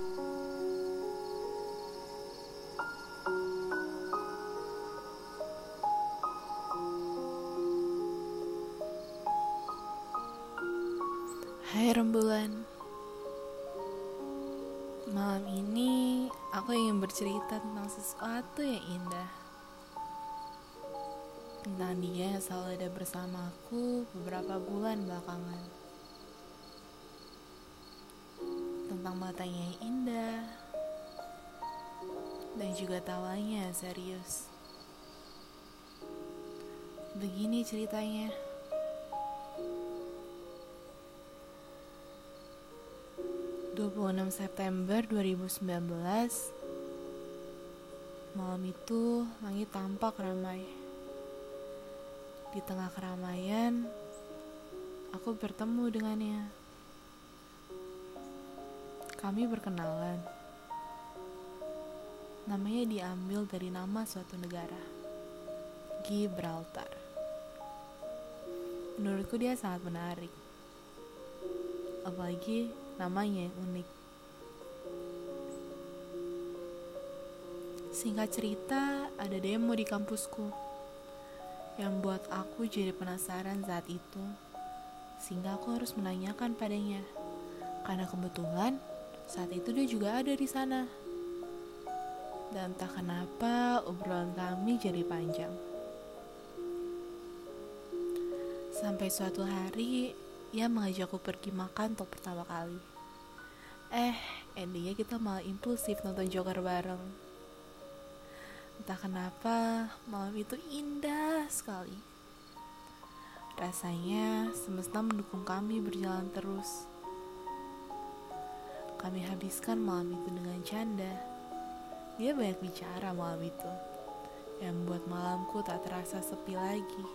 Hai rembulan. Malam ini aku ingin bercerita tentang sesuatu yang indah. Tentang dia yang selalu ada bersamaku beberapa bulan belakangan Tentang matanya yang indah Dan juga tawanya serius. Begini ceritanya. 26 September 2019 Malam itu langit tampak ramai. Di tengah keramaian Aku bertemu dengannya Kami berkenalan Namanya diambil dari nama suatu negara Gibraltar Menurutku dia sangat menarik Apalagi namanya yang unik. Singkat cerita, ada demo di kampusku yang buat aku jadi penasaran saat itu, sehingga aku harus menanyakan padanya. Karena kebetulan saat itu dia juga ada di sana. Dan entah kenapa obrolan kami jadi panjang. Sampai suatu hari ia mengajakku pergi makan untuk pertama kali. Eh, endingnya kita malah impulsif nonton Joker bareng. Entah kenapa malam itu indah sekali. Rasanya semesta mendukung kami berjalan terus. Kami habiskan malam itu dengan canda. Dia banyak bicara malam itu, yang membuat malamku tak terasa sepi lagi.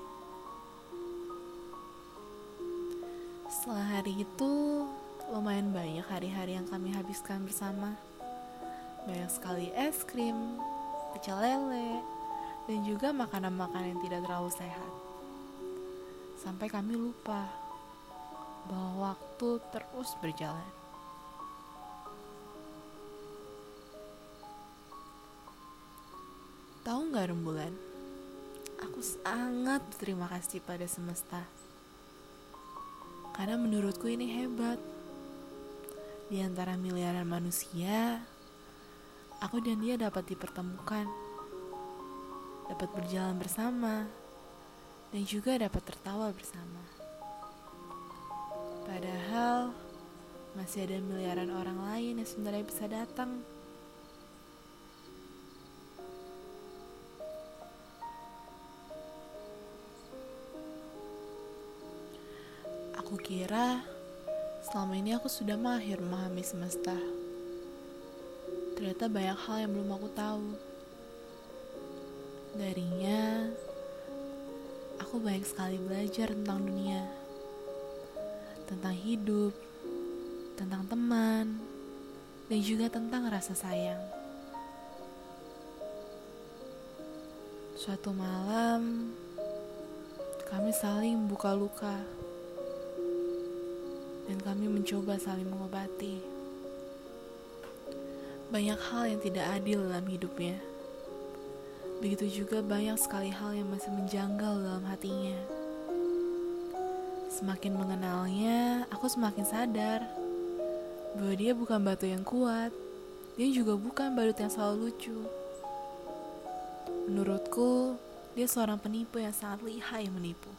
Setelah hari itu, lumayan banyak hari-hari yang kami habiskan bersama. Banyak sekali es krim, pecel lele, dan juga makanan-makanan yang tidak terlalu sehat. Sampai kami lupa bahwa waktu terus berjalan. Tahu nggak rembulan? Aku sangat berterima kasih pada semesta karena menurutku ini hebat. Di antara miliaran manusia, aku dan dia dapat dipertemukan, dapat berjalan bersama, dan juga dapat tertawa bersama. Padahal masih ada miliaran orang lain yang sebenarnya bisa datang. Kira selama ini aku sudah mahir memahami semesta. Ternyata banyak hal yang belum aku tahu. Darinya, aku banyak sekali belajar tentang dunia, tentang hidup, tentang teman, dan juga tentang rasa sayang. Suatu malam, kami saling buka luka dan kami mencoba saling mengobati. Banyak hal yang tidak adil dalam hidupnya. Begitu juga banyak sekali hal yang masih menjanggal dalam hatinya. Semakin mengenalnya, aku semakin sadar bahwa dia bukan batu yang kuat. Dia juga bukan badut yang selalu lucu. Menurutku, dia seorang penipu yang sangat lihai menipu.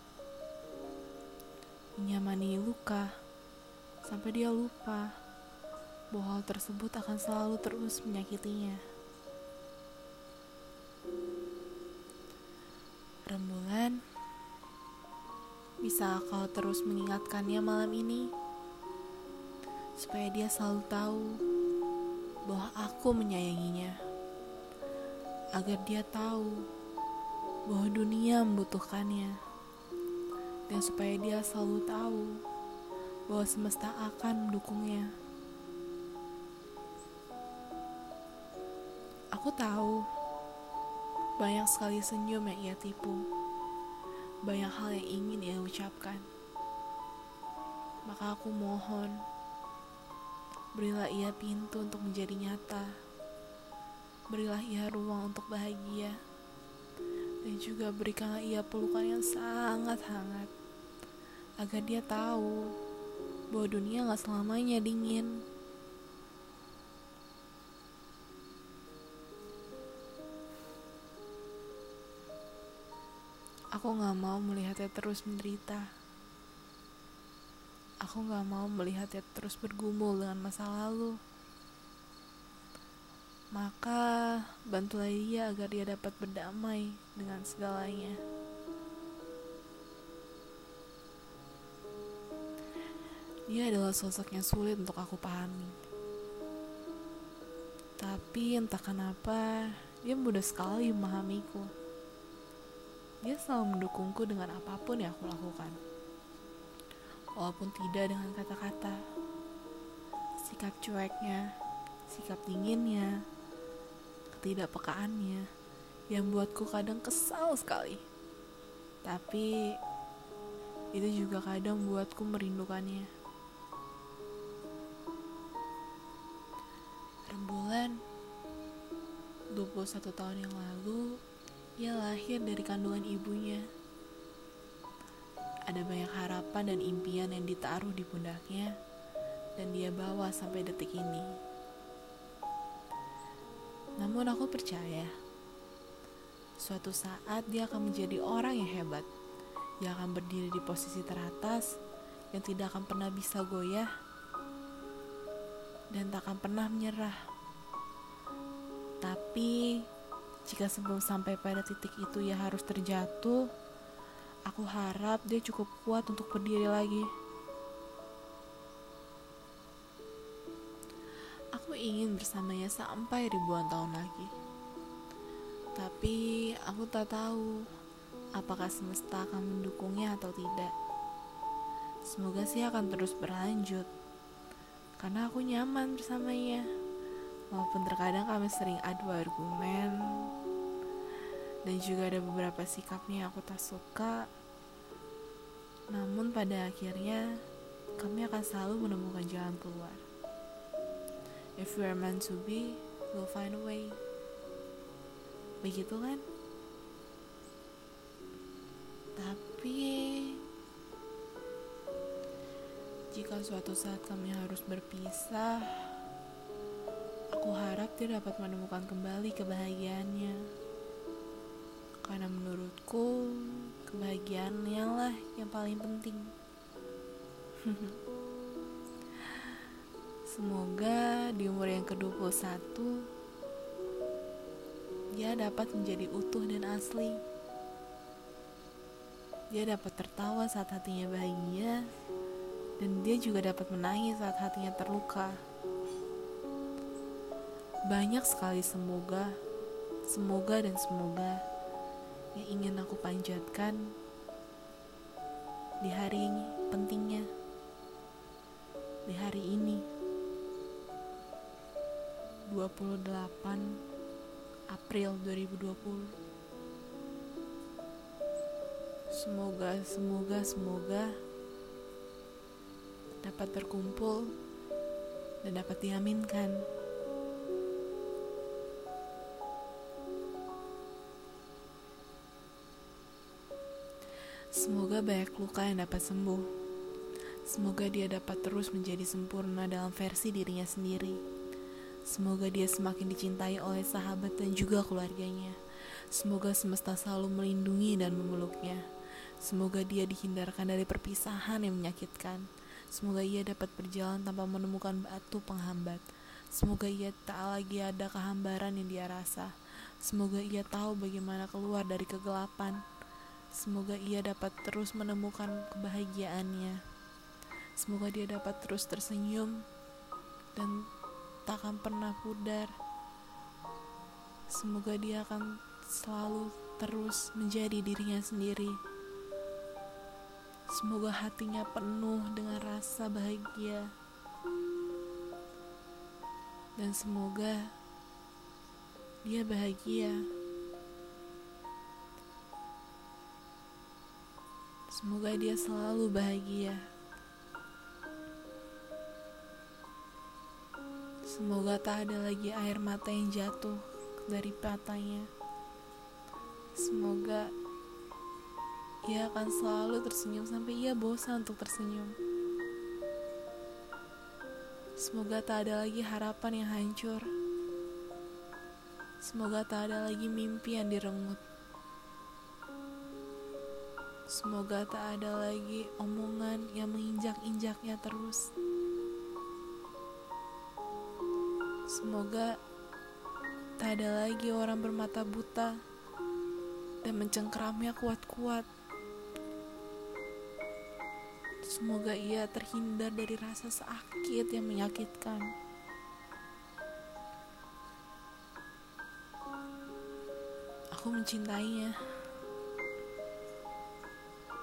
Menyamani luka sampai dia lupa bahwa hal tersebut akan selalu terus menyakitinya. Rembulan, bisa kau terus mengingatkannya malam ini? Supaya dia selalu tahu bahwa aku menyayanginya, agar dia tahu bahwa dunia membutuhkannya, dan supaya dia selalu tahu bahwa semesta akan mendukungnya. Aku tahu banyak sekali senyum yang ia tipu, banyak hal yang ingin ia ucapkan. Maka aku mohon, Berilah ia pintu untuk menjadi nyata. Berilah ia ruang untuk bahagia. Dan juga berikanlah ia pelukan yang sangat hangat. Agar dia tahu bahwa dunia gak selamanya dingin. Aku gak mau melihatnya terus menderita. Aku gak mau melihatnya terus bergumul dengan masa lalu. Maka bantulah dia agar dia dapat berdamai dengan segalanya. Dia adalah sosok yang sulit untuk aku pahami. Tapi entah kenapa, dia mudah sekali memahamiku. Dia selalu mendukungku dengan apa pun yang aku lakukan walaupun tidak dengan kata-kata. Sikap cueknya, sikap dinginnya, ketidakpekaannya yang buatku kadang kesal sekali. Tapi itu juga kadang buatku merindukannya. Rembulan 21 tahun yang lalu, ia lahir dari kandungan ibunya. Ada banyak harapan dan impian yang ditaruh di pundaknya, dan dia bawa sampai detik ini. Namun, aku percaya suatu saat dia akan menjadi orang yang hebat, yang akan berdiri di posisi teratas, yang tidak akan pernah bisa goyah, dan tak akan pernah menyerah. Tapi, jika sebelum sampai pada titik itu ia harus terjatuh, Aku harap dia cukup kuat untuk berdiri lagi. Aku ingin bersamanya sampai ribuan tahun lagi. Tapi aku tak tahu apakah semesta akan mendukungnya atau tidak. Semoga sih akan terus berlanjut. Karena aku nyaman bersamanya. Walaupun terkadang kami sering adu argumen. Dan juga ada beberapa sikapnya yang aku tak suka. Namun pada akhirnya kami akan selalu menemukan jalan keluar. If we are meant to be we'll find a way. Begitu kan? Tapi jika suatu saat kami harus berpisah aku harap dia dapat menemukan kembali kebahagiaannya karena menurutku kebahagiaannya lah yang paling penting. Semoga di umur yang ke-21 dia dapat menjadi utuh dan asli. Dia dapat tertawa saat hatinya bahagia dan dia juga dapat menangis saat hatinya terluka. Banyak sekali semoga, semoga dan semoga yang ingin aku panjatkan di hari ini pentingnya di hari ini 28 April 2020 Semoga, semoga, semoga dapat berkumpul dan dapat diaminkan. Semoga banyak luka yang dapat sembuh. Semoga dia dapat terus menjadi sempurna dalam versi dirinya sendiri. Semoga dia semakin dicintai oleh sahabat dan juga keluarganya. Semoga semesta selalu melindungi dan memeluknya. Semoga dia dihindarkan dari perpisahan yang menyakitkan. Semoga ia dapat berjalan tanpa menemukan batu penghambat. Semoga ia tak lagi ada kehambaran yang dia rasa. Semoga ia tahu bagaimana keluar dari kegelapan. Semoga ia dapat terus menemukan kebahagiaannya. Semoga dia dapat terus tersenyum dan tak akan pernah pudar. Semoga dia akan selalu terus menjadi dirinya sendiri. Semoga hatinya penuh dengan rasa bahagia. Dan semoga dia bahagia. Semoga dia selalu bahagia. Semoga tak ada lagi air mata yang jatuh dari matanya. Semoga ia akan selalu tersenyum sampai ia bosan untuk tersenyum. Semoga tak ada lagi harapan yang hancur. Semoga tak ada lagi mimpi yang direnggut. Semoga tak ada lagi omongan yang menginjak-injaknya terus. Semoga tak ada lagi orang bermata buta dan mencengkeramnya kuat-kuat. Semoga ia terhindar dari rasa sakit yang menyakitkan. Aku mencintainya.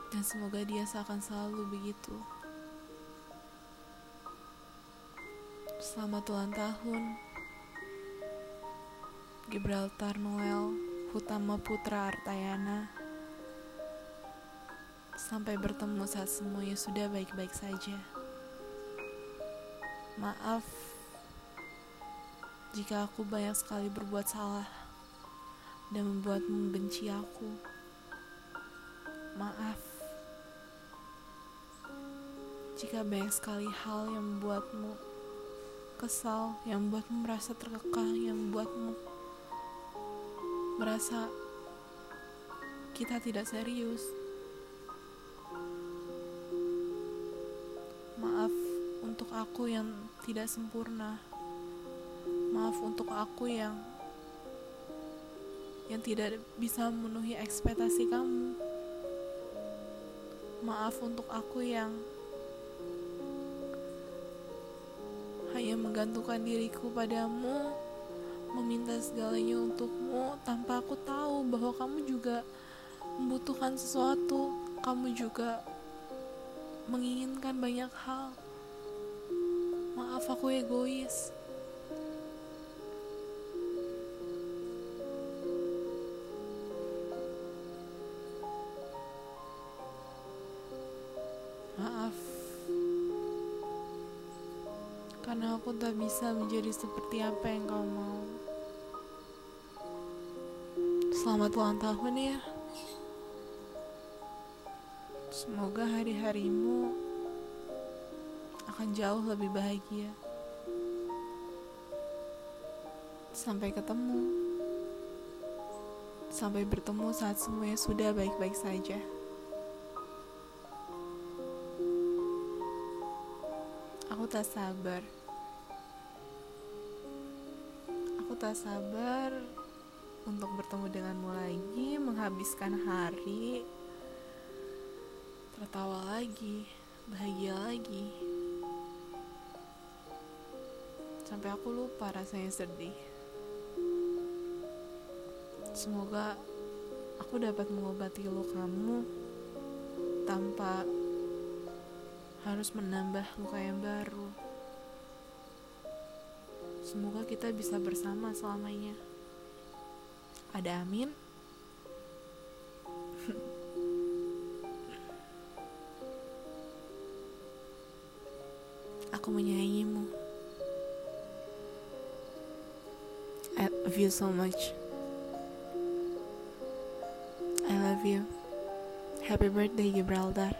Dan semoga dia seakan selalu begitu. Selamat ulang tahun. Gibraltar Noel Hutama Putra Artayana. Sampai bertemu saat semuanya sudah baik-baik saja. Maaf jika aku banyak sekali berbuat salah dan membuatmu membenci aku. Maaf jika banyak sekali hal yang membuatmu kesal, yang membuatmu merasa terkekang, yang membuatmu merasa kita tidak serius. Untuk aku yang tidak sempurna. Maaf untuk aku yang yang tidak bisa memenuhi ekspektasi kamu. Maaf untuk aku yang hanya menggantungkan diriku padamu, meminta segalanya untukmu tanpa aku tahu bahwa kamu juga membutuhkan sesuatu, kamu juga menginginkan banyak hal. Maaf aku egois. karena aku tak bisa menjadi seperti apa yang kau mau. Selamat ulang tahun ya. Semoga hari-harimu akan jauh lebih bahagia. Sampai ketemu. Sampai bertemu saat semuanya sudah baik-baik saja. Aku tak sabar. tak sabar untuk bertemu denganmu lagi, menghabiskan hari, tertawa lagi, bahagia lagi. Sampai aku lupa rasanya sedih. Semoga aku dapat mengobati lukamu tanpa harus menambah luka yang baru. Semoga kita bisa bersama selamanya. Ada amin. So much. I love you. Happy birthday, Gibraltar.